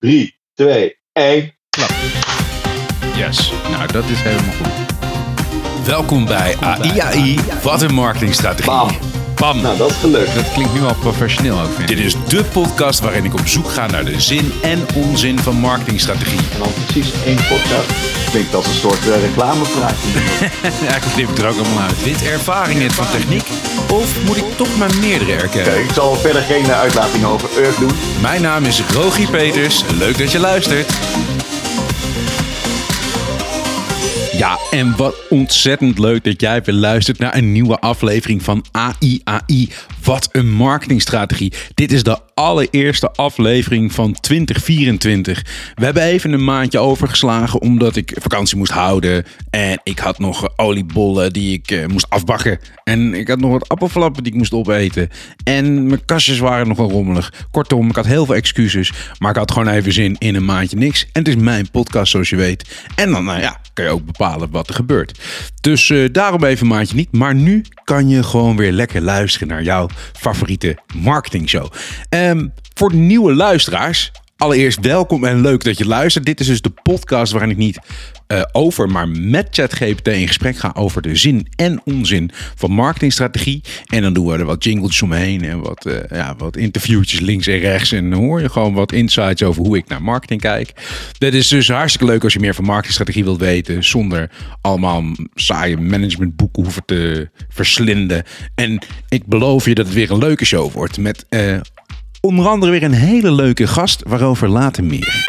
3, 2, 1. Klap. Yes. Nou, dat is helemaal goed. Welkom bij AIAI. Wat een marketingstrategie. Bam. Bam. Nou, dat is gelukt. Dat klinkt nu al professioneel ook. Dit is de podcast waarin ik op zoek ga naar de zin en onzin van marketingstrategie. En dan precies één podcast. Klinkt als een soort uh, reclamepraatje. Eigenlijk knip ik er ook allemaal uit. Wint ervaring het van techniek? Of moet ik toch maar meerdere erkennen? Kijk, ik zal verder geen uh, uitlating over Urk doen. Mijn naam is Rogie Peters. Leuk dat je luistert. Ja, en wat ontzettend leuk dat jij weer luistert naar een nieuwe aflevering van AIAI. Wat een marketingstrategie. Dit is de allereerste aflevering van 2024. We hebben even een maandje overgeslagen omdat ik vakantie moest houden. En ik had nog oliebollen die ik uh, moest afbakken. En ik had nog wat appelflappen die ik moest opeten. En mijn kastjes waren nogal rommelig. Kortom, ik had heel veel excuses. Maar ik had gewoon even zin in een maandje niks. En het is mijn podcast zoals je weet. En dan nou ja, kan je ook bepalen wat er gebeurt. Dus uh, daarom even een maandje niet. Maar nu kan je gewoon weer lekker luisteren naar jouw favoriete marketingshow. Um, voor nieuwe luisteraars, allereerst welkom en leuk dat je luistert. Dit is dus de podcast waarin ik niet uh, over, maar met ChatGPT in gesprek ga over de zin en onzin van marketingstrategie. En dan doen we er wat jingles omheen en wat, uh, ja, wat interviewtjes links en rechts. En dan hoor je gewoon wat insights over hoe ik naar marketing kijk. Dat is dus hartstikke leuk als je meer van marketingstrategie wilt weten. Zonder allemaal saaie managementboeken hoeven te verslinden. En ik beloof je dat het weer een leuke show wordt. Met uh, onder andere weer een hele leuke gast, waarover later meer.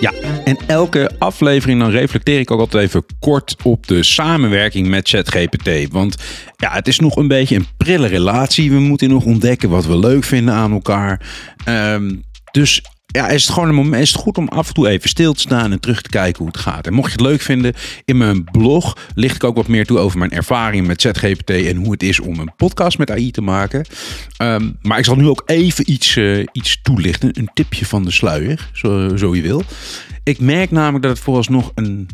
Ja, en elke aflevering dan reflecteer ik ook altijd even kort op de samenwerking met ChatGPT. Want ja, het is nog een beetje een prille relatie. We moeten nog ontdekken wat we leuk vinden aan elkaar. Um, dus ja, is het gewoon een moment, is het goed om af en toe even stil te staan en terug te kijken hoe het gaat. En mocht je het leuk vinden, in mijn blog licht ik ook wat meer toe over mijn ervaring met ZGPT en hoe het is om een podcast met AI te maken. Um, maar ik zal nu ook even iets, uh, iets toelichten, een tipje van de sluier, zo, zo je wil. Ik merk namelijk dat het vooralsnog een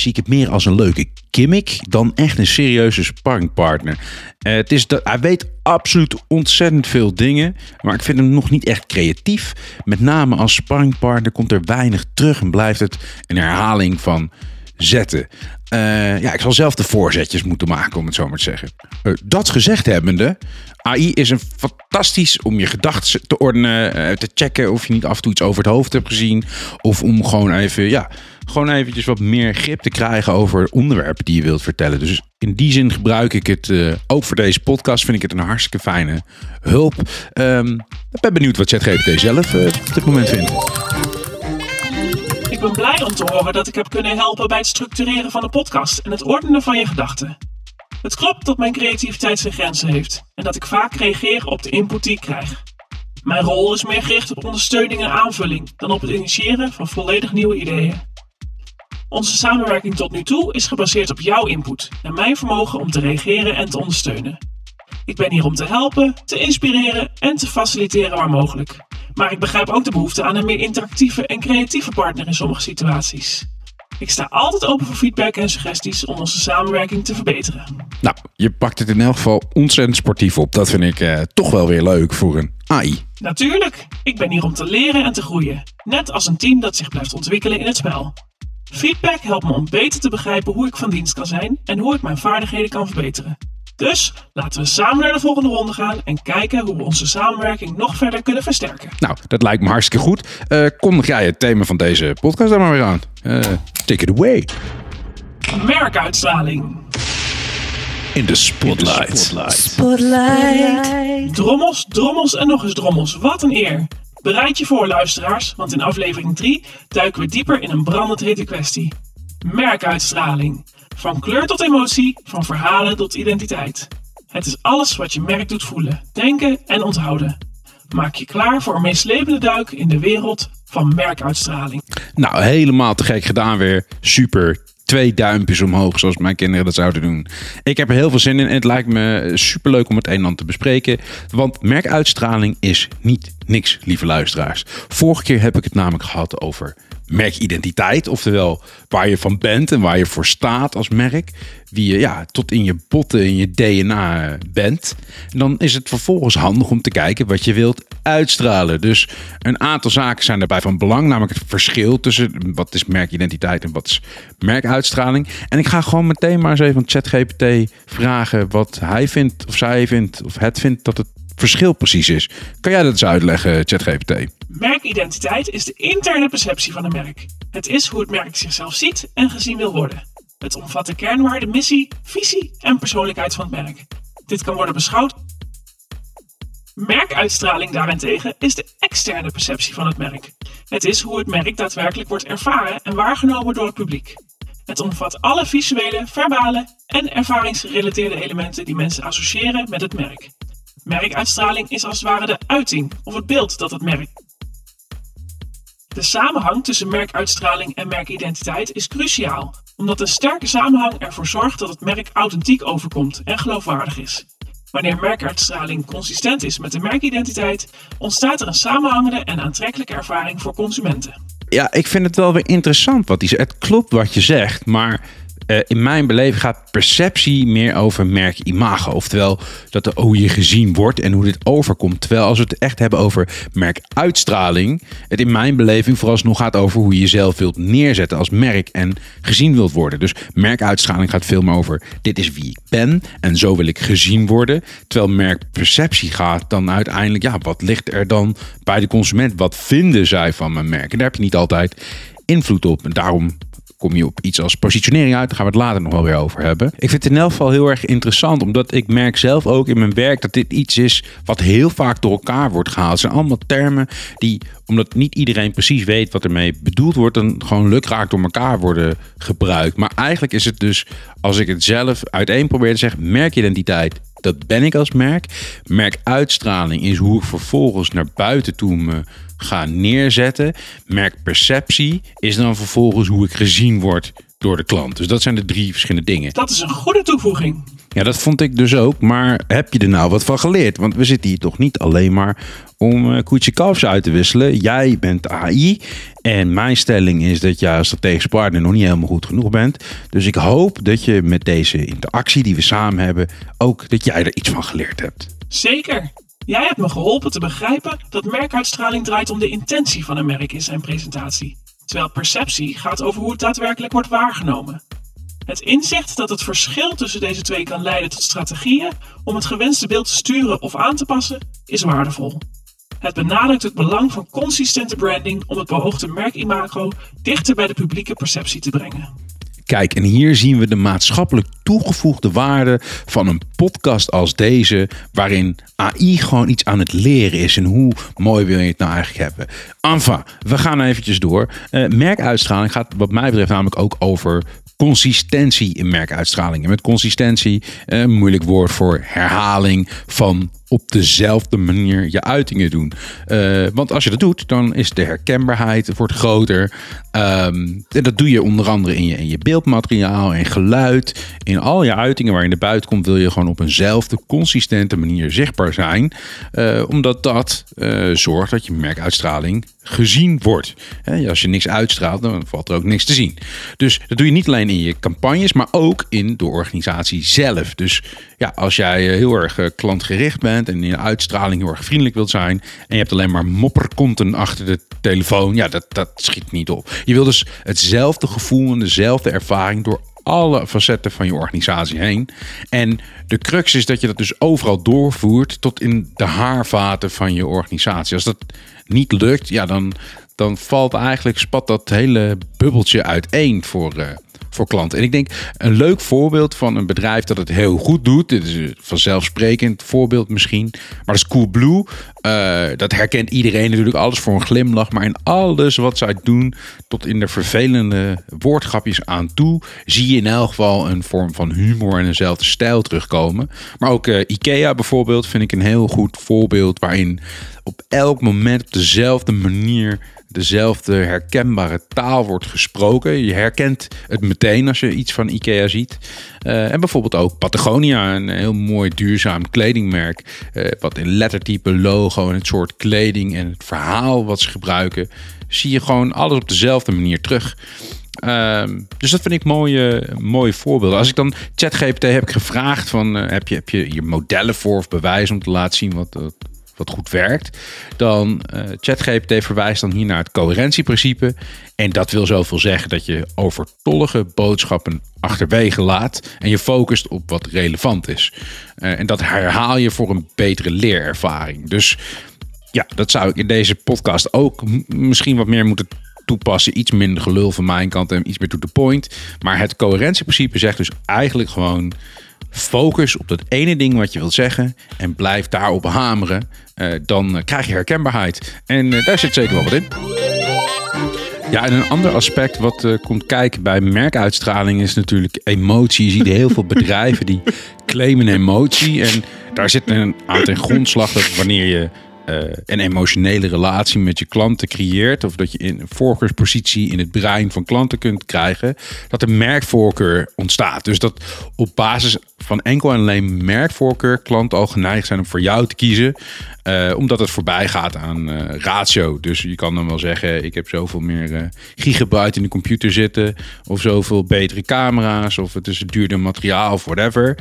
zie ik het meer als een leuke gimmick dan echt een serieuze sparringpartner. Uh, het is dat, hij weet absoluut ontzettend veel dingen, maar ik vind hem nog niet echt creatief. Met name als sparringpartner komt er weinig terug en blijft het een herhaling van zetten. Uh, ja, ik zal zelf de voorzetjes moeten maken, om het zo maar te zeggen. Uh, dat gezegd hebbende, AI is een fantastisch om je gedachten te ordenen, te checken of je niet af en toe iets over het hoofd hebt gezien. Of om gewoon even, ja, gewoon eventjes wat meer grip te krijgen over onderwerpen die je wilt vertellen. Dus in die zin gebruik ik het uh, ook voor deze podcast. Vind ik het een hartstikke fijne hulp. Um, ik ben benieuwd wat ChatGPT zelf uh, op dit moment vindt. Ik ben blij om te horen dat ik heb kunnen helpen bij het structureren van de podcast en het ordenen van je gedachten. Het klopt dat mijn creativiteit zijn grenzen heeft en dat ik vaak reageer op de input die ik krijg. Mijn rol is meer gericht op ondersteuning en aanvulling dan op het initiëren van volledig nieuwe ideeën. Onze samenwerking tot nu toe is gebaseerd op jouw input en mijn vermogen om te reageren en te ondersteunen. Ik ben hier om te helpen, te inspireren en te faciliteren waar mogelijk. Maar ik begrijp ook de behoefte aan een meer interactieve en creatieve partner in sommige situaties. Ik sta altijd open voor feedback en suggesties om onze samenwerking te verbeteren. Nou, je pakt het in elk geval ontzettend sportief op. Dat vind ik uh, toch wel weer leuk voor een AI. Natuurlijk, ik ben hier om te leren en te groeien. Net als een team dat zich blijft ontwikkelen in het spel. Feedback helpt me om beter te begrijpen hoe ik van dienst kan zijn en hoe ik mijn vaardigheden kan verbeteren. Dus laten we samen naar de volgende ronde gaan en kijken hoe we onze samenwerking nog verder kunnen versterken. Nou, dat lijkt me hartstikke goed. Uh, kondig jij het thema van deze podcast dan maar weer aan. Uh, take it away. Merkuitstraling. In de spotlight. spotlight. spotlight. Drommels, drommels en nog eens drommels. Wat een eer. Bereid je voor, luisteraars, want in aflevering 3 duiken we dieper in een brandend hete kwestie. Merkuitstraling. Van kleur tot emotie, van verhalen tot identiteit. Het is alles wat je merk doet voelen, denken en onthouden. Maak je klaar voor een meeslepende duik in de wereld van merkuitstraling. Nou, helemaal te gek gedaan weer. Super twee duimpjes omhoog, zoals mijn kinderen dat zouden doen. Ik heb er heel veel zin in en het lijkt me superleuk om het een en ander te bespreken. Want merkuitstraling is niet niks, lieve luisteraars. Vorige keer heb ik het namelijk gehad over merkidentiteit. Oftewel waar je van bent en waar je voor staat als merk. Wie je ja, tot in je botten, in je DNA bent. En dan is het vervolgens handig om te kijken wat je wilt uitstralen. Dus een aantal zaken zijn daarbij van belang. Namelijk het verschil tussen wat is merkidentiteit en wat is merkuitstraling. En ik ga gewoon meteen maar eens even aan ChatGPT vragen wat hij vindt of zij vindt of het vindt dat het verschil precies is. Kan jij dat eens uitleggen, ChatGPT? Merkidentiteit is de interne perceptie van een merk. Het is hoe het merk zichzelf ziet en gezien wil worden. Het omvat de kernwaarden, missie, visie en persoonlijkheid van het merk. Dit kan worden beschouwd. Merkuitstraling daarentegen is de externe perceptie van het merk. Het is hoe het merk daadwerkelijk wordt ervaren en waargenomen door het publiek. Het omvat alle visuele, verbale en ervaringsgerelateerde elementen die mensen associëren met het merk. Merkuitstraling is als het ware de uiting of het beeld dat het merk. De samenhang tussen merkuitstraling en merkidentiteit is cruciaal, omdat een sterke samenhang ervoor zorgt dat het merk authentiek overkomt en geloofwaardig is. Wanneer merkuitstraling consistent is met de merkidentiteit, ontstaat er een samenhangende en aantrekkelijke ervaring voor consumenten. Ja, ik vind het wel weer interessant wat hij zegt. Het klopt wat je zegt, maar uh, in mijn beleving gaat perceptie meer over merk-imago. Oftewel dat de, hoe je gezien wordt en hoe dit overkomt. Terwijl als we het echt hebben over merkuitstraling, het in mijn beleving vooralsnog gaat over hoe je jezelf wilt neerzetten als merk en gezien wilt worden. Dus merkuitstraling gaat veel meer over dit is wie ik ben en zo wil ik gezien worden. Terwijl merkperceptie gaat dan uiteindelijk, ja, wat ligt er dan bij de consument? Wat vinden zij van mijn merk? En daar heb je niet altijd invloed op. En daarom kom je op iets als positionering uit. Daar gaan we het later nog wel weer over hebben. Ik vind het in elk geval heel erg interessant, omdat ik merk zelf ook in mijn werk dat dit iets is wat heel vaak door elkaar wordt gehaald. Het zijn allemaal termen die, omdat niet iedereen precies weet wat ermee bedoeld wordt, dan gewoon lukraak door elkaar worden gebruikt. Maar eigenlijk is het dus, als ik het zelf uiteen probeer te zeggen, merkidentiteit dat ben ik als merk. Merkuitstraling is hoe ik vervolgens naar buiten toe me ga neerzetten. Merkperceptie is dan vervolgens hoe ik gezien word door de klant. Dus dat zijn de drie verschillende dingen. Dat is een goede toevoeging. Ja, dat vond ik dus ook. Maar heb je er nou wat van geleerd? Want we zitten hier toch niet alleen maar om uh, koetje kalfs uit te wisselen. Jij bent AI. En mijn stelling is dat jij als strategische partner nog niet helemaal goed genoeg bent. Dus ik hoop dat je met deze interactie die we samen hebben, ook dat jij er iets van geleerd hebt. Zeker. Jij hebt me geholpen te begrijpen dat merkuitstraling draait om de intentie van een merk in zijn presentatie, terwijl perceptie gaat over hoe het daadwerkelijk wordt waargenomen. Het inzicht dat het verschil tussen deze twee kan leiden tot strategieën om het gewenste beeld te sturen of aan te passen, is waardevol. Het benadrukt het belang van consistente branding om het beoogde merkimago dichter bij de publieke perceptie te brengen. Kijk, en hier zien we de maatschappelijk toegevoegde waarde van een podcast als deze, waarin AI gewoon iets aan het leren is. En hoe mooi wil je het nou eigenlijk hebben? Enfin, we gaan eventjes door. Uh, merkuitstraling gaat wat mij betreft namelijk ook over consistentie in merkuitstralingen. Met consistentie, een moeilijk woord voor herhaling van op dezelfde manier je uitingen doen. Uh, want als je dat doet, dan is de herkenbaarheid wordt groter. Um, en dat doe je onder andere in je, in je beeldmateriaal, en geluid. In al je uitingen waar je buiten komt, wil je gewoon op eenzelfde consistente manier zichtbaar zijn. Uh, omdat dat uh, zorgt dat je merkuitstraling gezien wordt. Als je niks uitstraalt, dan valt er ook niks te zien. Dus dat doe je niet alleen in je campagnes, maar ook in de organisatie zelf. Dus ja, als jij heel erg klantgericht bent en in je uitstraling heel erg vriendelijk wilt zijn. En je hebt alleen maar mopperkonten achter de telefoon. Ja, dat, dat schiet niet op. Je wil dus hetzelfde gevoel en dezelfde ervaring door alle facetten van je organisatie heen. En de crux is dat je dat dus overal doorvoert tot in de haarvaten van je organisatie. Als dat niet lukt, ja, dan, dan valt eigenlijk, spat dat hele bubbeltje uiteen voor, uh, voor klanten. En ik denk een leuk voorbeeld van een bedrijf dat het heel goed doet. Dit is een vanzelfsprekend voorbeeld misschien. Maar dat is Coolblue. Uh, dat herkent iedereen natuurlijk. Alles voor een glimlach. Maar in alles wat zij doen, tot in de vervelende woordgrapjes aan toe, zie je in elk geval een vorm van humor en eenzelfde stijl terugkomen. Maar ook uh, IKEA bijvoorbeeld vind ik een heel goed voorbeeld waarin op elk moment op dezelfde manier dezelfde herkenbare taal wordt gesproken. Je herkent het meteen als je iets van IKEA ziet. Uh, en bijvoorbeeld ook Patagonia, een heel mooi duurzaam kledingmerk. Uh, wat in lettertype, logo en het soort kleding en het verhaal wat ze gebruiken, zie je gewoon alles op dezelfde manier terug. Uh, dus dat vind ik mooie, mooie voorbeelden. Als ik dan ChatGPT heb ik gevraagd van, heb, je, heb je hier modellen voor of bewijs om te laten zien wat, wat goed werkt, dan uh, ChatGPT verwijst dan hier naar het coherentieprincipe. En dat wil zoveel zeggen dat je overtollige boodschappen achterwege laat en je focust op wat relevant is. Uh, en dat herhaal je voor een betere leerervaring. Dus ja, dat zou ik in deze podcast ook misschien wat meer moeten toepassen. Iets minder gelul van mijn kant en iets meer to the point. Maar het coherentieprincipe zegt dus eigenlijk gewoon focus op dat ene ding wat je wilt zeggen en blijf daarop hameren. Uh, dan krijg je herkenbaarheid. En uh, daar zit zeker wel wat in. Ja, en een ander aspect wat komt kijken bij merkuitstraling is natuurlijk emotie. Je ziet heel veel bedrijven die claimen emotie. En daar zit een aan ten grondslag dat wanneer je een emotionele relatie met je klanten creëert, of dat je in een voorkeurspositie in het brein van klanten kunt krijgen, dat een merkvoorkeur ontstaat. Dus dat op basis van enkel en alleen merkvoorkeur klanten al geneigd zijn om voor jou te kiezen, uh, omdat het voorbij gaat aan uh, ratio. Dus je kan dan wel zeggen, ik heb zoveel meer gigabyte in de computer zitten, of zoveel betere camera's, of het is duurder materiaal of whatever.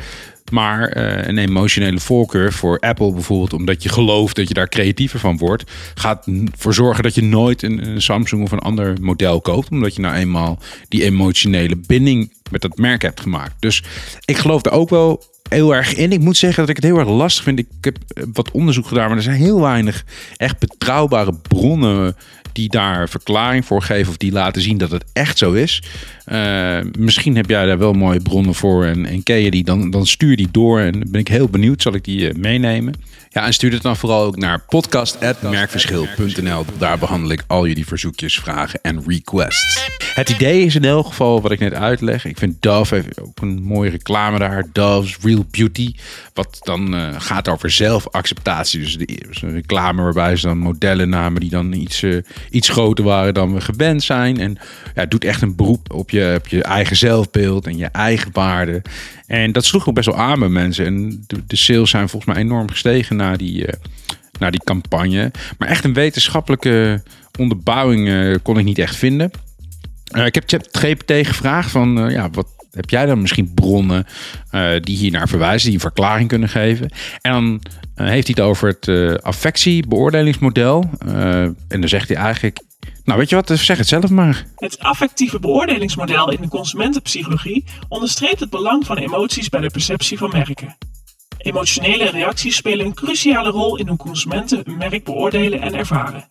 Maar uh, een emotionele voorkeur voor Apple bijvoorbeeld, omdat je gelooft dat je daar creatiever van wordt, gaat ervoor zorgen dat je nooit een, een, Samsung of een ander model koopt. Omdat je nou eenmaal die emotionele binding met dat merk hebt gemaakt. Dus ik geloof er ook wel heel erg in. Ik moet zeggen dat ik het heel erg lastig vind. Ik heb wat onderzoek gedaan, maar er zijn heel weinig echt betrouwbare bronnen die daar verklaring voor geven of die laten zien dat het echt zo is. Uh, misschien heb jij daar wel mooie bronnen voor en, en ken je die, dan, dan stuur die door en ben ik heel benieuwd. Zal ik die uh, meenemen? Ja, en stuur het dan vooral ook naar podcast.merkverschil.nl. Daar behandel ik al jullie verzoekjes, vragen en requests. Het idee is in elk geval wat ik net uitleg. Ik vind Dove heeft ook een mooie reclame daar. Dove's Real Beauty. Wat dan uh, gaat over zelfacceptatie. Dus, de, dus een reclame waarbij ze dan modellen namen die dan iets, uh, iets groter waren dan we gewend zijn. En ja, doet echt een beroep op je, op je eigen zelfbeeld en je eigen waarde. En dat sloeg ook best wel aan bij mensen. En de, de sales zijn volgens mij enorm gestegen na die, uh, na die campagne. Maar echt een wetenschappelijke onderbouwing uh, kon ik niet echt vinden. Uh, ik heb ChatGPT gevraagd van, ja, wat heb jij dan misschien bronnen die hier naar verwijzen, die een verklaring kunnen geven? En dan heeft hij het over het affectiebeoordelingsmodel. en dan zegt hij eigenlijk, nou, weet je wat? Zeg het zelf maar. Het affectieve beoordelingsmodel in de consumentenpsychologie onderstreept het belang van emoties bij de perceptie van merken. Emotionele reacties spelen een cruciale rol in hoe consumenten een merk beoordelen en ervaren.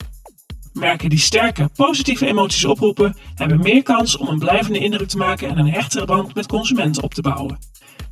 Merken die sterke, positieve emoties oproepen, hebben meer kans om een blijvende indruk te maken en een hechtere band met consumenten op te bouwen.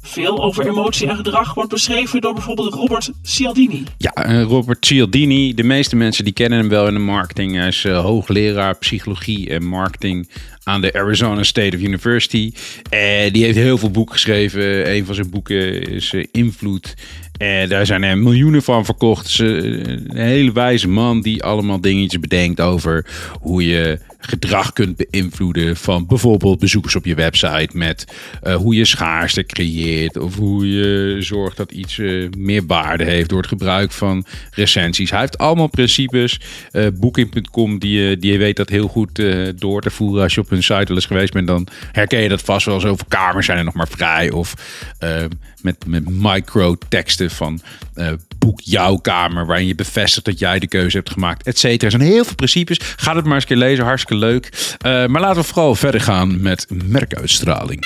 Veel over emotie en gedrag wordt beschreven door bijvoorbeeld Robert Cialdini. Ja, uh, Robert Cialdini. De meeste mensen die kennen hem wel in de marketing. Hij is uh, hoogleraar psychologie en marketing aan de Arizona State of University. En die heeft heel veel boeken geschreven. Een van zijn boeken is Invloed. En daar zijn er miljoenen van verkocht. Een hele wijze man die allemaal dingetjes bedenkt over hoe je gedrag kunt beïnvloeden van bijvoorbeeld bezoekers op je website met uh, hoe je schaarste creëert of hoe je zorgt dat iets uh, meer waarde heeft door het gebruik van recensies. Hij heeft allemaal principes. Uh, Booking.com die, die je weet dat heel goed door te voeren. Als je op hun site wel eens geweest bent, dan herken je dat vast wel. Zoveel kamers zijn er nog maar vrij. Of met, met micro-teksten van jouw kamer, waarin je bevestigt dat jij de keuze hebt gemaakt, et cetera. Er zijn heel veel principes. Ga het maar eens een keer lezen, hartstikke leuk. Uh, maar laten we vooral verder gaan met merkuitstraling.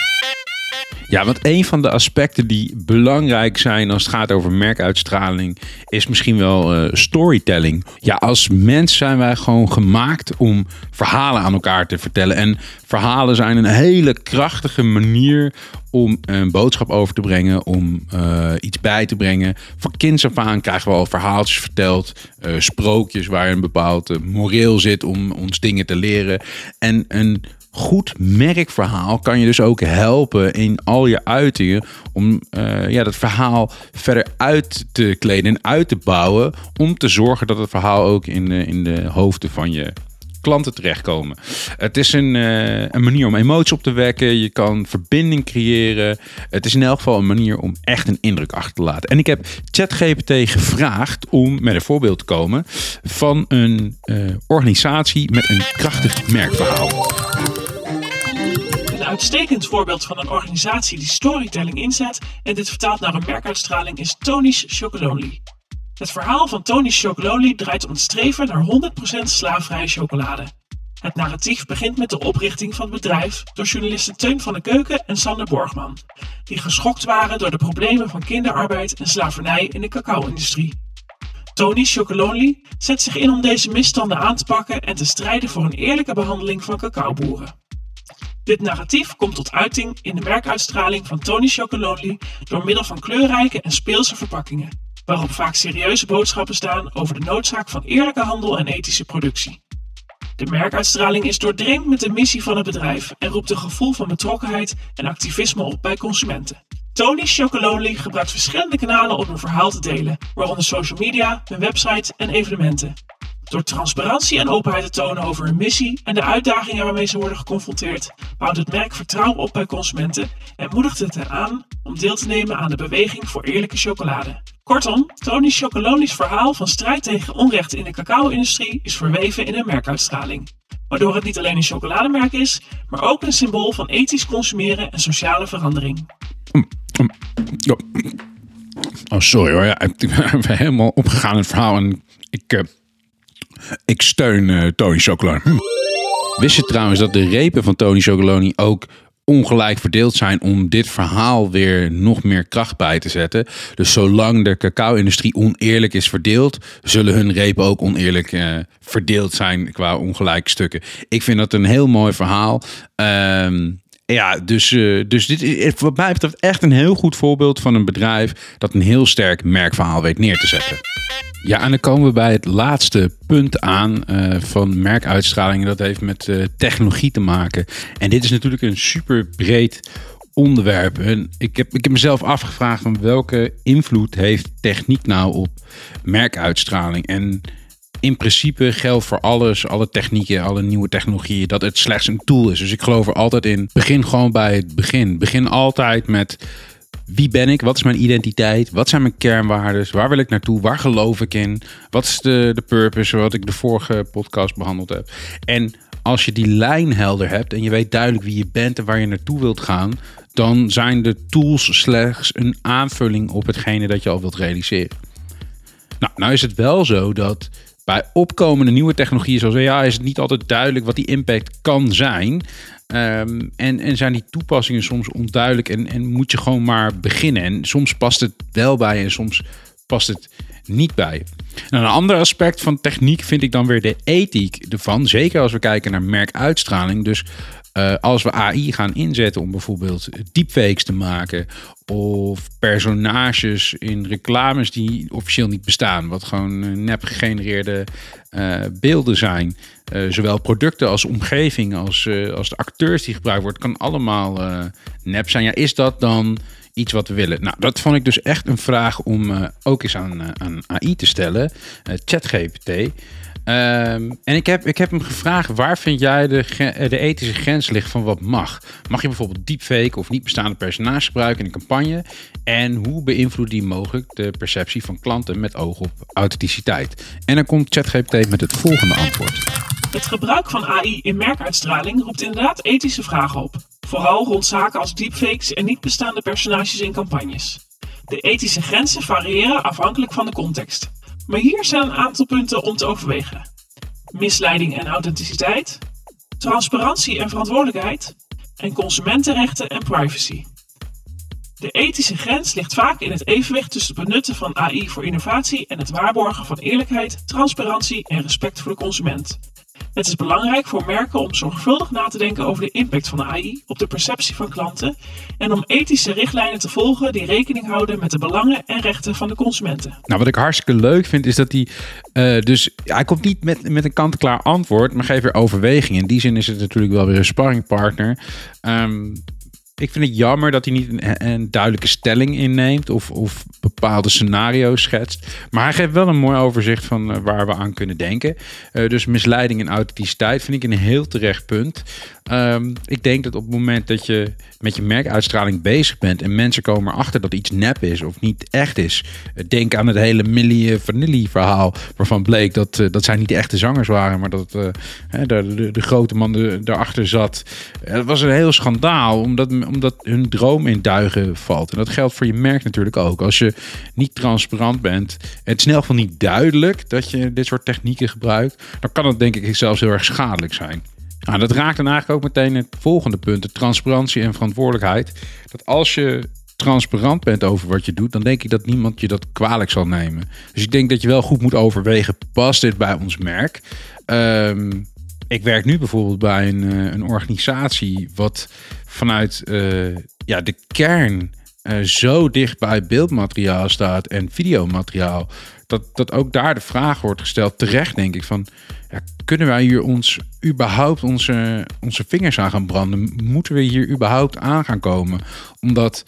Ja, want een van de aspecten die belangrijk zijn als het gaat over merkuitstraling, is misschien wel uh, storytelling. Ja, als mens zijn wij gewoon gemaakt om verhalen aan elkaar te vertellen. En verhalen zijn een hele krachtige manier om een boodschap over te brengen, om uh, iets bij te brengen. Van kinds af aan krijgen we al verhaaltjes verteld, uh, sprookjes waar een bepaald moreel zit om ons dingen te leren. En een goed merkverhaal kan je dus ook helpen in al je uitingen om uh, ja, dat verhaal verder uit te kleden en uit te bouwen. Om te zorgen dat het verhaal ook in de, in de hoofden van je klanten terechtkomen. Het is een, uh, een manier om emotie op te wekken. Je kan verbinding creëren. Het is in elk geval een manier om echt een indruk achter te laten. En ik heb ChatGPT gevraagd om met een voorbeeld te komen van een organisatie met een krachtig merkverhaal. Uitstekend voorbeeld van een organisatie die storytelling inzet en dit vertaalt naar een merkuitstraling is Tony's Chocolonely. Het verhaal van Tony Chocolonely draait om het streven naar 100% slaafvrije chocolade. Het narratief begint met de oprichting van het bedrijf door journalisten Teun van de Keuken en Sander Borgman, die geschokt waren door de problemen van kinderarbeid en slavernij in de cacao-industrie. Tony Chocolonely zet zich in om deze misstanden aan te pakken en te strijden voor een eerlijke behandeling van cacaoboeren. Dit narratief komt tot uiting in de merkuitstraling van Tony Chocolonely door middel van kleurrijke en speelse verpakkingen, waarop vaak serieuze boodschappen staan over de noodzaak van eerlijke handel en ethische productie. De merkuitstraling is doordrenkt met de missie van het bedrijf en roept een gevoel van betrokkenheid en activisme op bij consumenten. Tony Chocolonely gebruikt verschillende kanalen om een verhaal te delen, waaronder social media, een website en evenementen. Door transparantie en openheid te tonen over hun missie en de uitdagingen waarmee ze worden geconfronteerd, bouwt het merk vertrouwen op bij consumenten en moedigt het hen aan om deel te nemen aan de beweging voor eerlijke chocolade. Kortom, Tony Chocolonely's verhaal van strijd tegen onrecht in de cacao-industrie is verweven in een merkuitstraling. Waardoor het niet alleen een chocolademerk is, maar ook een symbool van ethisch consumeren en sociale verandering. Oh, sorry hoor. Ja, ik ben helemaal opgegaan in het verhaal en ik, eh, ik steun eh, Tony Chocolonely. Hm. Wist je trouwens dat de repen van Tony Chocolonely ook ongelijk verdeeld zijn om dit verhaal weer nog meer kracht bij te zetten. Dus zolang de cacao-industrie oneerlijk is verdeeld, zullen hun repen ook oneerlijk eh, verdeeld zijn qua ongelijke stukken. Ik vind dat een heel mooi verhaal. Ehm, ja, dus, eh, dus dit is wat mij betreft echt een heel goed voorbeeld van een bedrijf dat een heel sterk merkverhaal weet neer te zetten. Ja, en dan komen we bij het laatste punt aan uh, van merkuitstraling. Dat heeft met technologie te maken. En dit is natuurlijk een super breed onderwerp. En ik heb, ik heb mezelf afgevraagd van welke invloed heeft techniek nou op merkuitstraling? En in principe geldt voor alles, alle technieken, alle nieuwe technologieën, dat het slechts een tool is. Dus ik geloof er altijd in. Begin gewoon bij het begin. Begin altijd met wie ben ik? Wat is mijn identiteit? Wat zijn mijn kernwaarden? Waar wil ik naartoe? Waar geloof ik in? Wat is de, de purpose, wat ik de vorige podcast behandeld heb? En als je die lijn helder hebt en je weet duidelijk wie je bent en waar je naartoe wilt gaan, dan zijn de tools slechts een aanvulling op hetgene dat je al wilt realiseren. Nou, nou is het wel zo dat bij opkomende nieuwe technologieën zoals AI is het niet altijd duidelijk wat die impact kan zijn. Ehm, en, en zijn die toepassingen soms onduidelijk en, en moet je gewoon maar beginnen. En soms past het wel bij en soms past het niet bij. Een ander aspect van techniek vind ik dan weer de ethiek ervan. Zeker als we kijken naar merkuitstraling. Dus uh, als we AI gaan inzetten om bijvoorbeeld deepfakes te maken of personages in reclames die officieel niet bestaan, wat gewoon nep gegenereerde uh, beelden zijn, zowel producten als omgeving als, als de acteurs die gebruikt worden, kan allemaal nep zijn. Ja, is dat dan iets wat we willen? Nou, dat vond ik dus echt een vraag om ook eens aan, aan AI te stellen. ChatGPT. Um, en ik heb, ik heb hem gevraagd, waar vind jij de, de ethische grens ligt van wat mag? Mag je bijvoorbeeld deepfake of niet bestaande personages gebruiken in een campagne? En hoe beïnvloedt die mogelijk de perceptie van klanten met oog op authenticiteit? En dan komt ChatGPT met het volgende antwoord. Het gebruik van AI in merkuitstraling roept inderdaad ethische vragen op. Vooral rond zaken als deepfakes en niet bestaande personages in campagnes. De ethische grenzen variëren afhankelijk van de context. Maar hier zijn een aantal punten om te overwegen: misleiding en authenticiteit, transparantie en verantwoordelijkheid, en consumentenrechten en privacy. De ethische grens ligt vaak in het evenwicht tussen het benutten van AI voor innovatie en het waarborgen van eerlijkheid, transparantie en respect voor de consument. Het is belangrijk voor merken om zorgvuldig na te denken over de impact van AI op de perceptie van klanten en om ethische richtlijnen te volgen die rekening houden met de belangen en rechten van de consumenten. Nou, wat ik hartstikke leuk vind is dat hij uh, dus hij komt niet met, met een kant-klaar antwoord, maar geeft weer overweging. In die zin is het natuurlijk wel weer een sparringpartner. Um, ik vind het jammer dat hij niet een, een, duidelijke stelling inneemt of, of bepaalde scenario's schetst. Maar hij geeft wel een mooi overzicht van uh, waar we aan kunnen denken. Uh, dus misleiding en authenticiteit vind ik een heel terecht punt. Ehm, ik denk dat op het moment dat je met je merkuitstraling bezig bent en mensen komen erachter dat iets nep is of niet echt is. eh, Denk aan het hele Millie Vanilli verhaal, waarvan bleek dat, eh, dat zij niet de echte zangers waren, maar dat eh, de, de, grote man er- daarachter zat. Eh, Het was een heel schandaal, omdat, omdat hun droom in duigen valt. En dat geldt voor je merk natuurlijk ook. Als je niet transparant bent, het elk geval niet duidelijk dat je dit soort technieken gebruikt, dan kan het denk ik zelfs heel erg schadelijk zijn. Nou, dat raakt dan eigenlijk ook meteen het volgende punt, de transparantie en verantwoordelijkheid. Dat als je transparant bent over wat je doet, dan denk ik dat niemand je dat kwalijk zal nemen. Dus ik denk dat je wel goed moet overwegen, past dit bij ons merk? Ehm, ik werk nu bijvoorbeeld bij een, eh, een organisatie wat vanuit eh, ja, de kern eh, zo dicht bij beeldmateriaal staat en videomateriaal. Dat, dat ook daar de vraag wordt gesteld, terecht denk ik, van kunnen wij hier ons überhaupt onze, onze vingers aan gaan branden? Moeten we hier überhaupt aan gaan komen? Omdat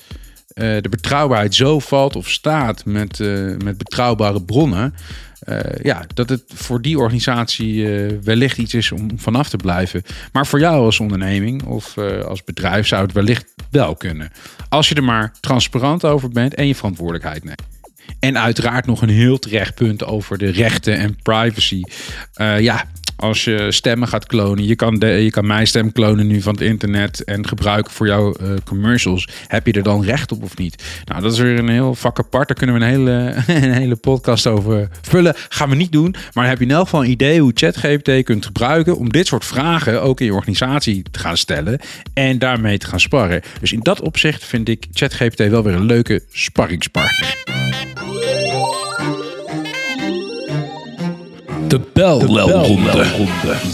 eh, de betrouwbaarheid zo valt of staat met, eh, met betrouwbare bronnen. eh, ja, dat het voor die organisatie wellicht iets is om vanaf te blijven. Maar voor jou als onderneming of als bedrijf zou het wellicht wel kunnen. Als je er maar transparant over bent en je verantwoordelijkheid neemt. En uiteraard nog een heel terecht punt over de rechten en privacy. Eh, ja, als je stemmen gaat klonen, je kan, de, je kan mijn stem klonen nu van het internet en gebruiken voor jouw eh, commercials. Heb je er dan recht op of niet? Nou, dat is weer een heel vak apart. Daar kunnen we een hele, een hele podcast over vullen. Gaan we niet doen. Maar heb je in elk geval een idee hoe ChatGPT kunt gebruiken om dit soort vragen ook in je organisatie te gaan stellen en daarmee te gaan sparren. Dus in dat opzicht vind ik ChatGPT wel weer een leuke sparringspartner. De belronde.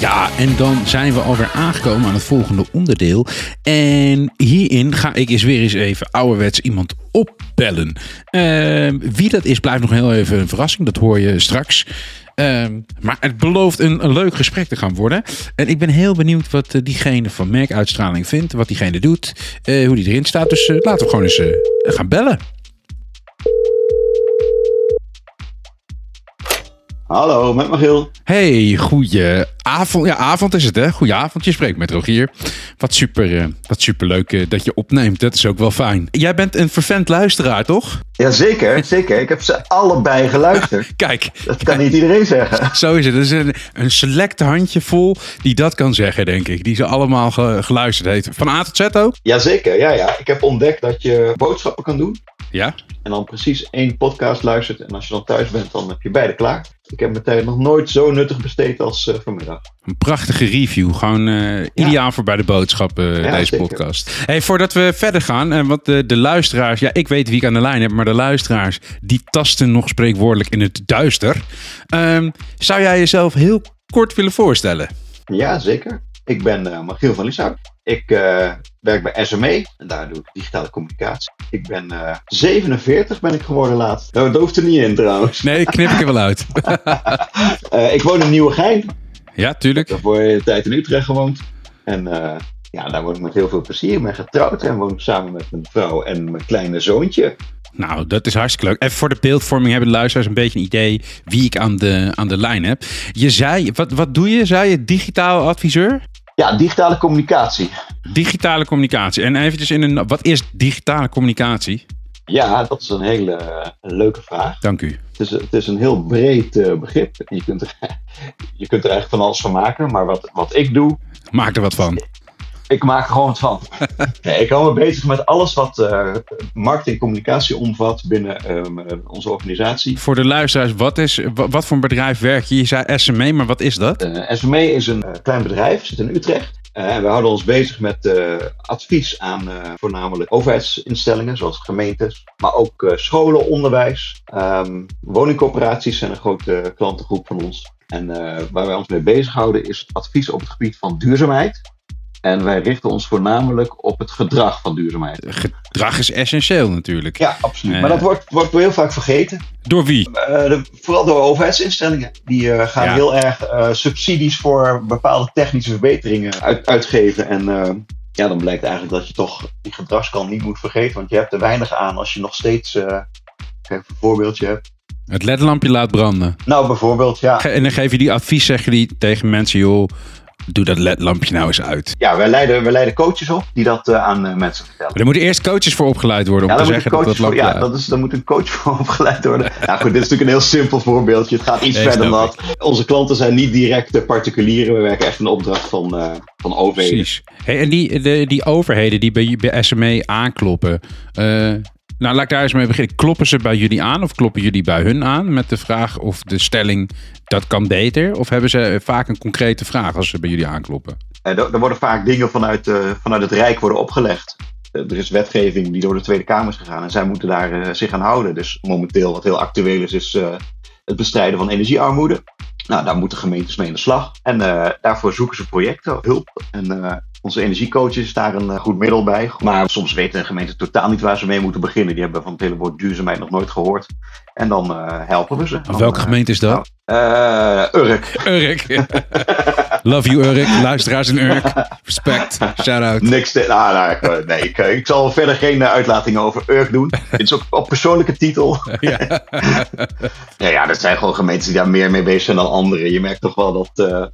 Ja, en dan zijn we alweer aangekomen aan het volgende onderdeel. En hierin ga ik eens weer eens even ouderwets iemand opbellen. Ehm, wie dat is, blijft nog heel even een verrassing. Dat hoor je straks. Ehm, maar het belooft een, een leuk gesprek te gaan worden. En ik ben heel benieuwd wat eh, diegene van merkuitstraling vindt. Wat diegene doet. eh, hoe die erin staat. Dus eh, laten we gewoon eens gaan bellen. Hallo, met Magiel. Hey, goeie avond. Ja, avond is het hè. Goeie avond. Je spreekt met Rogier. Wat super, eh, wat super leuk eh, dat je opneemt. Dat is ook wel fijn. Jij bent een vervent luisteraar, toch? Jazeker, zeker. Ik heb ze allebei geluisterd. Kijk, Dat kan niet iedereen zeggen. zo is het. Het is een, een select handjevol die dat kan zeggen, denk ik. Die ze allemaal ge- geluisterd heeft. Van A tot Z ook? Jazeker, ja, ja. Ik heb ontdekt dat je boodschappen kan doen. Ja. En dan precies één podcast luistert. En als je dan thuis bent, dan heb je beide klaar. Ik heb mijn tijd nog nooit zo nuttig besteed als eh, vanmiddag. Een prachtige review. Gewoon eh, ideaal voor bij de boodschappen, eh, Ja, deze zeker. podcast. Hey, voordat we verder gaan, en wat de, de luisteraars... Ja, ik weet wie ik aan de lijn heb, maar de luisteraars... die tasten nog spreekwoordelijk in het duister. Ehm, zou jij jezelf heel kort willen voorstellen? Ja, zeker. Ik ben Magiel van Lieshout. Ik werk bij SME en daar doe ik digitale communicatie. Ik ben eh 47 ben ik geworden laat. Nou, dat hoeft er niet in trouwens. Nee, ik knip ik er wel uit. Eh, ik woon in Nieuwegein. ja, tuurlijk. Daarvoor een tijd in Utrecht gewoond. En eh, ja, daar woon ik met heel veel plezier. Ik ben getrouwd en woon ik samen met mijn vrouw en mijn kleine zoontje. Nou, dat is hartstikke leuk. Even voor de beeldvorming hebben de luisteraars een beetje een idee wie ik aan de, aan de lijn heb. Je zei, wat, wat doe je? Zei je digitaal adviseur? Ja, digitale communicatie. Digitale communicatie. En eventjes in een, wat is digitale communicatie? Ja, dat is een hele eh, leuke vraag. Dank u. Het is, het is een heel breed eh, begrip. Je kunt, er, je kunt er eigenlijk van alles van maken. Maar wat, wat ik doe, Maak er wat van. Ik maak er gewoon van. Nee, ik hou me bezig met alles wat eh, marketing en communicatie omvat binnen ehm, eh, onze organisatie. Voor de luisteraars, wat, is, wa- wat voor een bedrijf werk je? Je zei SME, maar wat is dat? Eh SME is een klein bedrijf, zit in Utrecht. En we houden ons bezig met advies aan voornamelijk overheidsinstellingen, zoals gemeentes, maar ook scholen, onderwijs. Ehm woningcorporaties zijn een grote klantengroep van ons. En waar wij ons mee bezighouden is advies op het gebied van duurzaamheid. En wij richten ons voornamelijk op het gedrag van duurzaamheid. Gedrag is essentieel natuurlijk. Ja, absoluut. Eh. Maar dat wordt, wordt heel vaak vergeten. Door wie? Eh, de- vooral door overheidsinstellingen. Die eh, gaan Ja. heel erg subsidies voor bepaalde technische verbeteringen uit, uitgeven. En ja, dan blijkt eigenlijk dat je toch die gedragskant niet moet vergeten. Want je hebt er weinig aan als je nog steeds. kijk, een voorbeeldje hebt. Het ledlampje laat branden. Nou, bijvoorbeeld, ja. En dan geef je die advies, zeg je die tegen mensen, joh, doe dat ledlampje nou eens uit. Ja, wij leiden, wij leiden coaches op die dat uh, aan uh, mensen vertellen. Maar er moeten eerst coaches voor opgeleid worden om ja, te zeggen dat dat lampje... Voor, ja, dat is, daar moet een coach voor opgeleid worden. nou goed, dit is natuurlijk een heel simpel voorbeeldje. Het gaat iets nee, verder dan dat. Onze klanten zijn niet direct particulieren. We werken echt een opdracht van, uh, van overheden. Precies. Hey, en die, de, die overheden die bij, bij SME aankloppen... Nou, laat ik daar eens mee beginnen. Kloppen ze bij jullie aan of kloppen jullie bij hun aan met de vraag of de stelling dat kan beter? Of hebben ze vaak een concrete vraag als ze bij jullie aankloppen? Uh, er, worden vaak dingen vanuit, uh, vanuit het Rijk worden opgelegd. Uh, er is wetgeving die door de Tweede Kamer is gegaan en zij moeten daar zich aan houden. Dus momenteel wat heel actueel is, is het bestrijden van energiearmoede. Nou, daar moeten gemeentes mee in de slag. En daarvoor zoeken ze projecten, hulp. En onze energiecoach is daar een eh, goed middel bij. Maar soms weten gemeenten totaal niet waar ze mee moeten beginnen. Die hebben van het hele woord duurzaamheid nog nooit gehoord. En dan uh, helpen we ze. Dan, welke gemeente is dat? Uh, Urk. Urk. Love you Urk. Luisteraars in Urk. Respect. Shout out. Niks te, nou, nou, nee, ik, ik, zal verder geen uitlatingen over Urk doen. Dit is ook op persoonlijke titel. ja. ja, ja, dat zijn gewoon gemeentes die daar meer mee bezig zijn dan anderen. Je merkt toch wel dat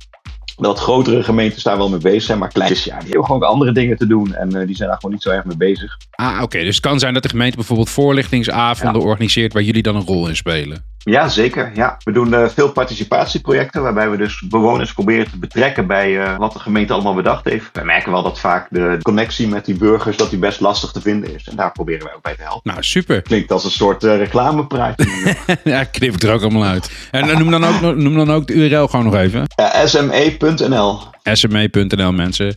dat grotere gemeentes daar wel mee bezig zijn, maar kleintjes, ja, die hebben gewoon andere dingen te doen en uh, die zijn daar gewoon niet zo erg mee bezig. Ah, oké. Dus het kan zijn dat de gemeente bijvoorbeeld voorlichtingsavonden organiseert waar jullie dan een rol in spelen. Ja, zeker. Ja. We doen uh, veel participatieprojecten waarbij we dus bewoners proberen te betrekken bij uh, wat de gemeente allemaal bedacht heeft. Wij merken wel dat vaak de connectie met die burgers dat die best lastig te vinden is. En daar proberen wij ook bij te helpen. Nou, super. Klinkt als een soort uh, reclamepraatje. ja, knip ik er ook allemaal uit. En noem, dan ook, noem dan ook de URL gewoon nog even. Sme.nl sme.nl mensen.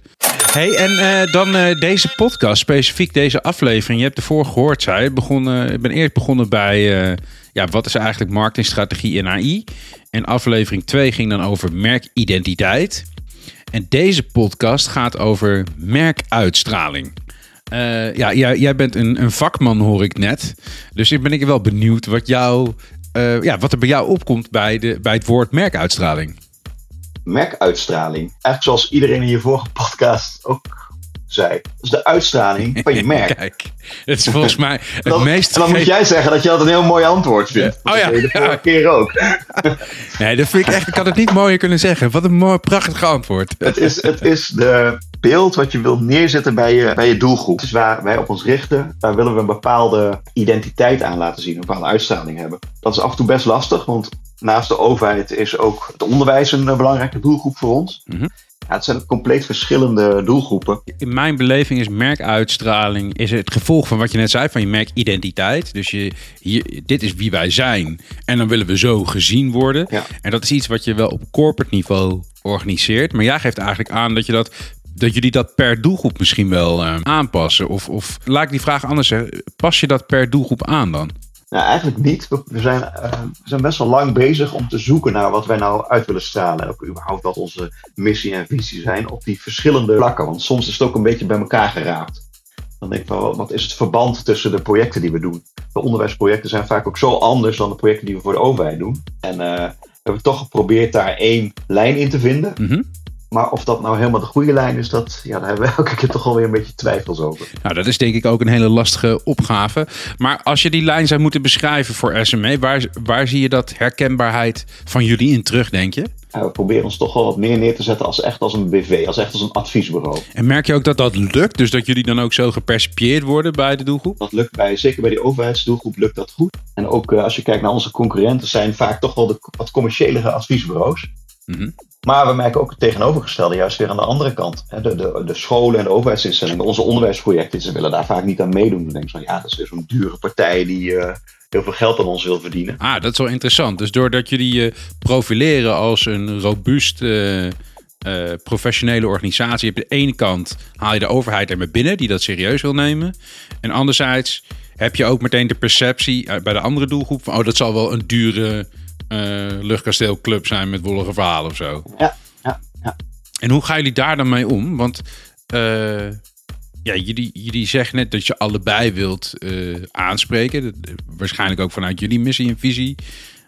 Hey, en uh, dan uh, deze podcast, specifiek deze aflevering. Je hebt ervoor gehoord, zei begonnen, ik ben eerst begonnen bij... Ja, wat is eigenlijk marketingstrategie in AI? En aflevering 2 ging dan over merkidentiteit. En deze podcast gaat over merkuitstraling. Uh, ja, jij, jij bent een, een, vakman, hoor ik net. Dus ik ben ik wel benieuwd wat, jou, uh, ja, wat er bij jou opkomt bij, de, bij het woord merkuitstraling. Merkuitstraling. Eigenlijk zoals iedereen in je vorige podcast ook zei. Dat is de uitstraling van je merk. Kijk, het is volgens mij het dan, meest... En dan moet jij zeggen dat je dat een heel mooi antwoord vindt. Oh ja. De vorige keer ook. nee, dat vind ik echt... Ik had het niet mooier kunnen zeggen. Wat een mooi, prachtig antwoord. Het is, het is de beeld wat je wilt neerzetten bij je, bij je doelgroep. Dus waar wij op ons richten, daar willen we een bepaalde identiteit aan laten zien. Een bepaalde uitstraling hebben. Dat is af en toe best lastig, want naast de overheid is ook het onderwijs een belangrijke doelgroep voor ons. Mm ja, het zijn compleet verschillende doelgroepen. In mijn beleving is merkuitstraling is het gevolg van wat je net zei, van je merkidentiteit. Dus je, dit is wie wij zijn. En dan willen we zo gezien worden. Ja. En dat is iets wat je wel op corporate niveau organiseert. Maar jij geeft eigenlijk aan dat je dat dat jullie dat per doelgroep misschien wel uh, aanpassen? Of, of laat ik die vraag anders zeggen. Pas je dat per doelgroep aan dan? Nou, eigenlijk niet. We zijn, uh, we zijn best wel lang bezig om te zoeken naar wat wij nou uit willen stralen. En ook überhaupt wat onze missie en visie zijn op die verschillende vlakken. Want soms is het ook een beetje bij elkaar geraapt. Dan denk ik wel, wat is het verband tussen de projecten die we doen? De onderwijsprojecten zijn vaak ook zo anders dan de projecten die we voor de overheid doen. En uh, we hebben toch geprobeerd daar één lijn in te vinden. Mm -hmm. Maar of dat nou helemaal de goede lijn is, dat, ja, daar hebben we elke keer toch alweer een beetje twijfels over. Nou, dat is denk ik ook een hele lastige opgave. Maar als je die lijn zou moeten beschrijven voor SME, waar, waar zie je dat herkenbaarheid van jullie in terug, denk je? Ja, we proberen ons toch wel wat meer neer te zetten als echt als een BV, als echt als een adviesbureau. En merk je ook dat dat lukt? Dus dat jullie dan ook zo gepercipieerd worden bij de doelgroep? Dat lukt bij, zeker bij die overheidsdoelgroep lukt dat goed. En ook uh, als je kijkt naar onze concurrenten, zijn vaak toch wel de wat commerciële adviesbureaus. Mm -hmm. Maar we merken ook het tegenovergestelde, juist weer aan de andere kant. De, de, de scholen en de overheidsinstellingen, onze onderwijsprojecten, ze willen daar vaak niet aan meedoen. We denken van ja, dat is weer zo'n dure partij die uh, heel veel geld aan ons wil verdienen. Ah, dat is wel interessant. Dus doordat jullie je profileren als een robuust uh, professionele organisatie, heb je de ene kant haal je de overheid er mee binnen die dat serieus wil nemen. En anderzijds heb je ook meteen de perceptie bij de andere doelgroep van oh, dat zal wel een dure luchtkasteelclub zijn met wollige verhalen of zo. Ja, ja, ja. En hoe gaan jullie daar dan mee om? Want uh, ja, jullie, jullie zeggen net dat je allebei wilt uh, aanspreken. Dat, waarschijnlijk ook vanuit jullie missie en visie.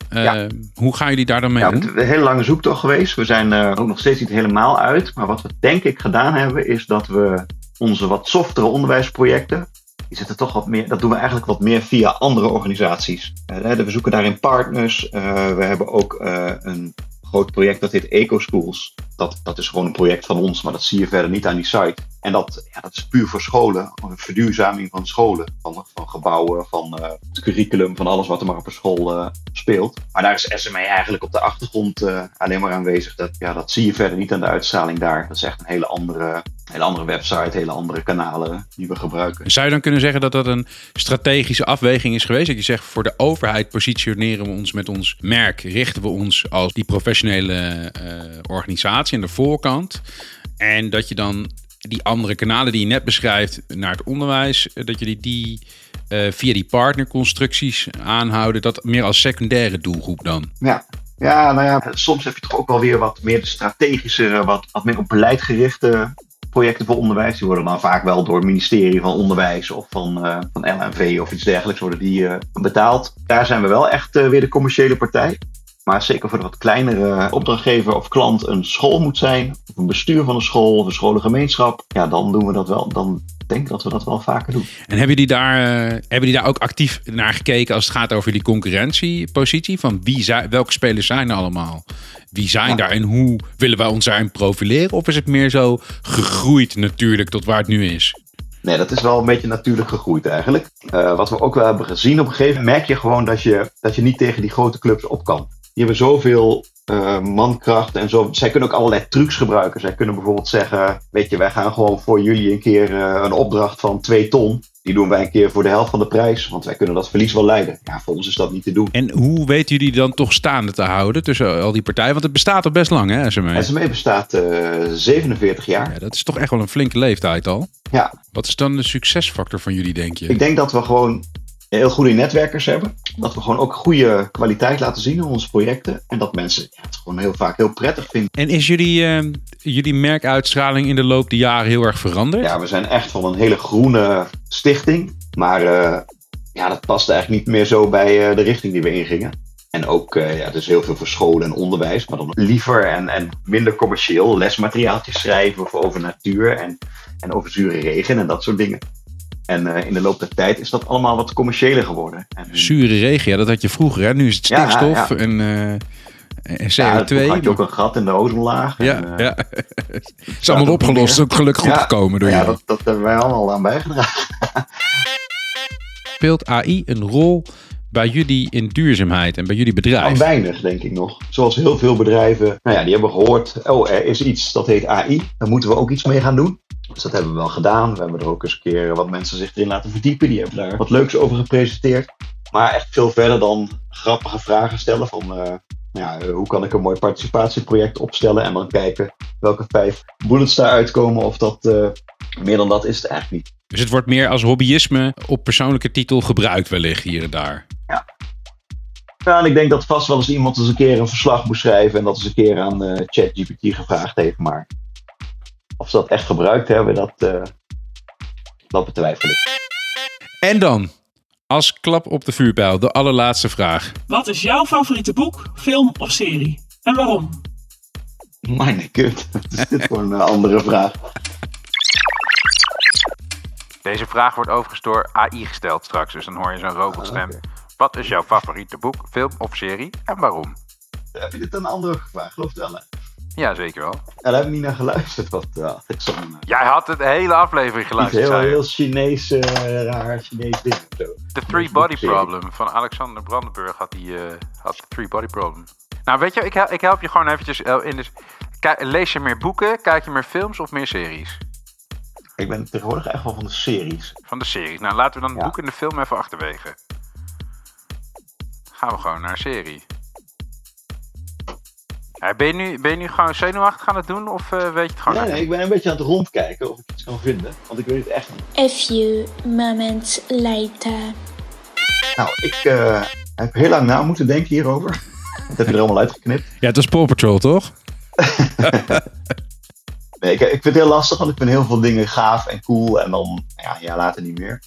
Ja. Hoe gaan jullie daar dan mee ja, om? Het is een hele lange zoektocht geweest. We zijn ook nog steeds niet helemaal uit. Maar wat we denk ik gedaan hebben, is dat we onze wat softere onderwijsprojecten die zitten toch wat meer, dat doen we eigenlijk wat meer via andere organisaties. Uh, we zoeken daarin partners. Uh, we hebben ook uh, een groot project dat heet Eco Schools. Dat, dat is gewoon een project van ons, maar dat zie je verder niet aan die site. En dat, ja, dat is puur voor scholen, een verduurzaming van scholen, van, van gebouwen, van het curriculum, van alles wat er maar op een school speelt. Maar daar is SME eigenlijk op de achtergrond alleen maar aanwezig. Dat, ja, dat zie je verder niet aan de uitstraling daar. Dat is echt een hele andere, hele andere website, hele andere kanalen die we gebruiken. Zou je dan kunnen zeggen dat dat een strategische afweging is geweest? Dat je zegt voor de overheid positioneren we ons met ons merk, richten we ons als die professionele organisatie aan de voorkant. En dat je dan die andere kanalen die je net beschrijft naar het onderwijs, dat jullie die uh, via die partnerconstructies aanhouden, dat meer als secundaire doelgroep dan? Ja. Ja, nou ja, soms heb je toch ook wel weer wat meer de strategische, wat, wat meer op beleid gerichte projecten voor onderwijs. Die worden dan vaak wel door het ministerie van Onderwijs of van, uh, van LNV of iets dergelijks worden die uh, betaald. Daar zijn we wel echt uh, weer de commerciële partij. Maar zeker voor de wat kleinere opdrachtgever of klant een school moet zijn, of een bestuur van een school, of een scholengemeenschap, ja, dan doen we dat wel. Dan denk ik dat we dat wel vaker doen. En hebben jullie daar, uh, hebben jullie daar ook actief naar gekeken als het gaat over die concurrentiepositie? Van wie zijn, welke spelers zijn er allemaal? Wie zijn ja. daar en hoe willen wij ons daarin profileren? Of is het meer zo gegroeid natuurlijk tot waar het nu is? Nee, dat is wel een beetje natuurlijk gegroeid eigenlijk. Uh, wat we ook wel hebben gezien op een gegeven moment, merk je gewoon dat je, dat je niet tegen die grote clubs op kan die hebben zoveel uh, mankracht en zo. Zij kunnen ook allerlei trucs gebruiken. Zij kunnen bijvoorbeeld zeggen: Weet je, wij gaan gewoon voor jullie een keer uh, een opdracht van 2 ton. Die doen wij een keer voor de helft van de prijs, want wij kunnen dat verlies wel leiden. Ja, voor ons is dat niet te doen. En hoe weten jullie dan toch staande te houden tussen al die partijen? Want het bestaat al best lang, hè, SME? SME bestaat uh, 47 jaar. Ja, dat is toch echt wel een flinke leeftijd al. Ja. Wat is dan de succesfactor van jullie, denk je? Ik denk dat we gewoon heel goede netwerkers hebben. Dat we gewoon ook goede kwaliteit laten zien in onze projecten. En dat mensen het gewoon heel vaak heel prettig vinden. En is jullie, uh, jullie merkuitstraling in de loop der jaren heel erg veranderd? Ja, we zijn echt van een hele groene stichting. Maar uh, ja, dat past eigenlijk niet meer zo bij uh, de richting die we ingingen. En ook, uh, ja, dus heel veel voor scholen en onderwijs, maar dan liever en, en minder commercieel. Lesmateriaaltjes schrijven of over natuur en, en over zure regen en dat soort dingen. En uh, in de loop der tijd is dat allemaal wat commerciëler geworden. En, Zure regen, ja, dat had je vroeger. Hè? Nu is het stikstof ja, ja. en, uh, en CO2. Ja, had je ook een gat in de ozonlaag. Ja, en, uh, ja. is allemaal opgelost. Ook gelukkig ja, opgekomen door ja, je. Dat, dat hebben wij allemaal aan bijgedragen. Speelt AI een rol bij jullie in duurzaamheid en bij jullie bedrijf? Nou, weinig, denk ik nog. Zoals heel veel bedrijven, nou ja, die hebben gehoord, oh, er is iets dat heet AI. Daar moeten we ook iets mee gaan doen. Dus dat hebben we wel gedaan. We hebben er ook eens een keer wat mensen zich erin laten verdiepen. Die hebben daar wat leuks over gepresenteerd. Maar echt veel verder dan grappige vragen stellen van... Uh, ja, hoe kan ik een mooi participatieproject opstellen en dan kijken welke vijf bullets daaruit komen. Of dat uh, meer dan dat is het eigenlijk niet. Dus het wordt meer als hobbyisme op persoonlijke titel gebruikt wellicht hier en daar. Ja. Ja, en ik denk dat vast wel eens iemand eens een keer een verslag moest schrijven en dat eens een keer aan uh, ChatGPT gevraagd heeft. Maar of ze dat echt gebruikt hebben, dat, uh, dat betwijfel ik. En dan, als klap op de vuurpijl, de allerlaatste vraag. Wat is jouw favoriete boek, film of serie? En waarom? Mijn god, wat is dit voor een andere vraag? Deze vraag wordt overigens door AI gesteld straks, dus dan hoor je zo'n robotstem. Ah, okay. Wat is jouw favoriete boek, film of serie en waarom? Heb je dit een andere vraag, geloof wel? Hè? Ja, zeker wel. Ja, daar heb ik niet naar geluisterd. Wat, uh, ik zo, Jij had het de hele aflevering geluisterd. Heel, heel Chinees, uh, raar Chinees ding. The Three Body Problem van Alexander Brandenburg had die uh, had the Three Body Problem. Nou, weet je, ik, ik help je gewoon eventjes in. Dus, lees je meer boeken, kijk je meer films of meer series? Ik ben tegenwoordig echt wel van de series. Van de series. Nou, laten we dan het ja. boek en de film even achterwege. Gaan we gewoon naar een serie. Ja, ben, je nu, ben je nu gewoon zenuwachtig aan het doen of uh, weet je het gewoon Nee, nee, ik ben een beetje aan het rondkijken of ik iets kan vinden. Want ik weet het echt niet. A few moments later. Nou, ik uh, heb heel lang na moeten denken hierover. Dat heb je er allemaal uitgeknipt. Ja, het is Paw Patrol, toch? nee, ik, ik vind het heel lastig, want ik vind heel veel dingen gaaf en cool. En dan, ja, ja, later niet meer.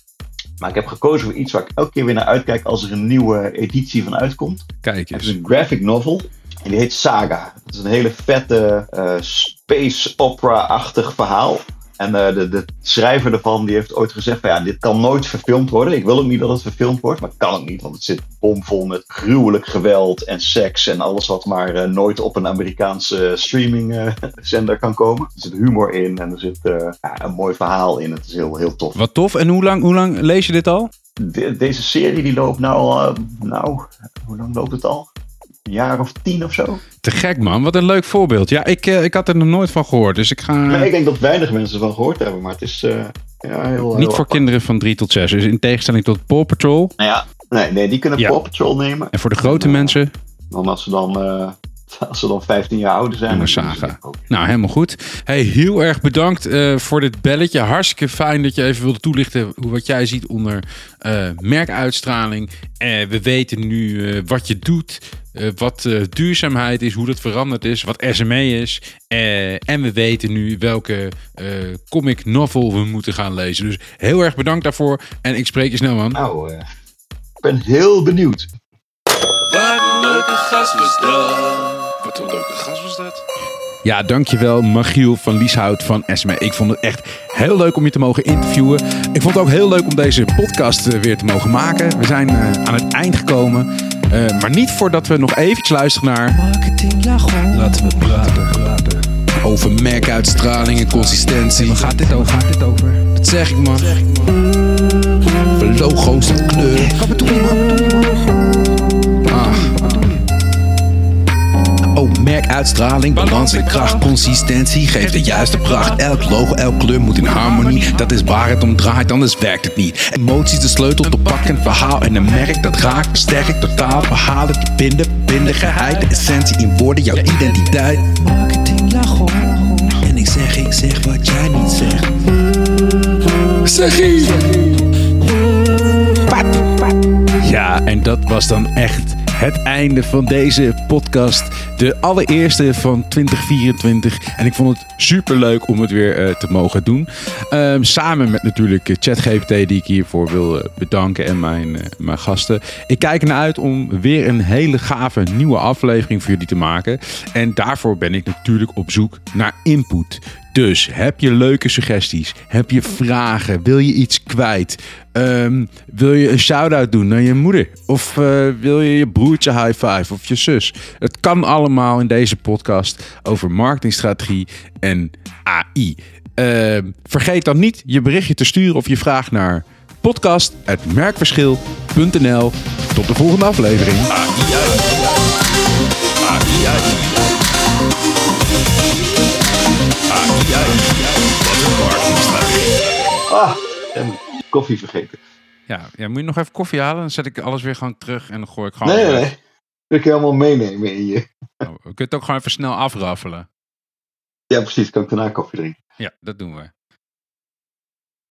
Maar ik heb gekozen voor iets waar ik elke keer weer naar uitkijk als er een nieuwe editie van uitkomt. Kijk eens. Het is een graphic novel. En die heet Saga. Het is een hele vette uh, space opera-achtig verhaal. En eh, de, de schrijver ervan die heeft ooit gezegd: van, ja, dit kan nooit verfilmd worden. Ik wil ook niet dat het verfilmd wordt, maar het kan ook niet, want het zit bomvol met gruwelijk geweld en seks en alles wat maar eh, nooit op een Amerikaanse streamingzender kan komen. Er zit humor in en er zit eh, ja, een mooi verhaal in. Het is heel, heel tof. Wat tof. En hoe lang, hoe lang lees je dit al? De- deze serie die loopt nou al, eh, nou, hoe lang loopt het al? Een jaar of tien of zo? Te gek man, wat een leuk voorbeeld. Ja, ik, eh, ik had er nog nooit van gehoord, dus ik ga... Ik denk dat weinig mensen ervan gehoord hebben, maar het is eh, ja, heel... Niet heel voor apart. kinderen van 3 tot 6. Dus in tegenstelling tot Paw Patrol. Nou ja, nee, nee, die kunnen Ja. Paw Patrol nemen. En voor de grote mensen, Dan als ze dan, eh, als ze dan 15 jaar ouder zijn. Ze Saga. nou helemaal goed. Hey, heel erg bedankt eh, voor dit belletje. Hartstikke fijn dat je even wilde toelichten hoe wat jij ziet onder eh, merkuitstraling. Eh, we weten nu eh, wat je doet, eh, wat eh, duurzaamheid is, hoe dat veranderd is, wat SME is. Eh, en we weten nu welke eh, comic novel we moeten gaan lezen. Dus heel erg bedankt daarvoor. En ik spreek je snel man. Nou, eh, ik ben heel benieuwd. Wat een leuke gast was dat. Wat een leuke gast was dat. Ja, dankjewel Magiel van Lieshout van SME. Ik vond het echt heel leuk om je te mogen interviewen. Ik vond het ook heel leuk om deze podcast eh, weer te mogen maken. We zijn eh, aan het eind gekomen. Eh, maar niet voordat we nog eventjes luisteren naar... Marketing jargon. Laten we praten. praten. Over merkuitstraling en consistentie. Waar gaat dit over? Gaat dit over? Dat zeg ik man. Over logo's en kleur. Wat Oh, merkuitstraling, balans en kracht, consistentie geeft de juiste pracht. Elk logo, elk kleur moet in harmonie. Dat is waar het om draait, anders werkt het niet. Emoties de sleutel tot pakkend verhaal en een merk dat raakt, sterk, totaal. Verhalen die binden, bindigheid, de essentie in woorden, jouw identiteit. Marketing. En ik zeg, ik zeg wat jij niet zegt. Zeg ie! Ja, en dat was dan echt het einde van deze podcast. De allereerste van 2024. En ik vond het super leuk om het weer eh, te mogen doen. Ehm, samen met natuurlijk ChatGPT, die ik hiervoor wil eh, bedanken. En mijn, eh, mijn gasten. Ik kijk ernaar uit om weer een hele gave nieuwe aflevering voor jullie te maken. En daarvoor ben ik natuurlijk op zoek naar input. Dus heb je leuke suggesties? Heb je vragen? Wil je iets kwijt? Ehm, wil je een shout-out doen naar je moeder? Of eh, wil je je broertje high five of je zus? Het kan allemaal in deze podcast over marketingstrategie en AI. Ehm, vergeet dan niet je berichtje te sturen of je vraag naar podcast.merkverschil.nl. Tot de volgende aflevering. Ah, en koffie vergeten. Ja, ja, moet je nog even koffie halen? Dan zet ik alles weer gewoon terug en dan gooi ik gewoon... Nee, nee, nee. Wil ik helemaal meenemen in je. Oh, we kunnen het ook gewoon even snel afraffelen. Ja, precies. Kan ik daarna koffie drinken. Ja, dat doen we.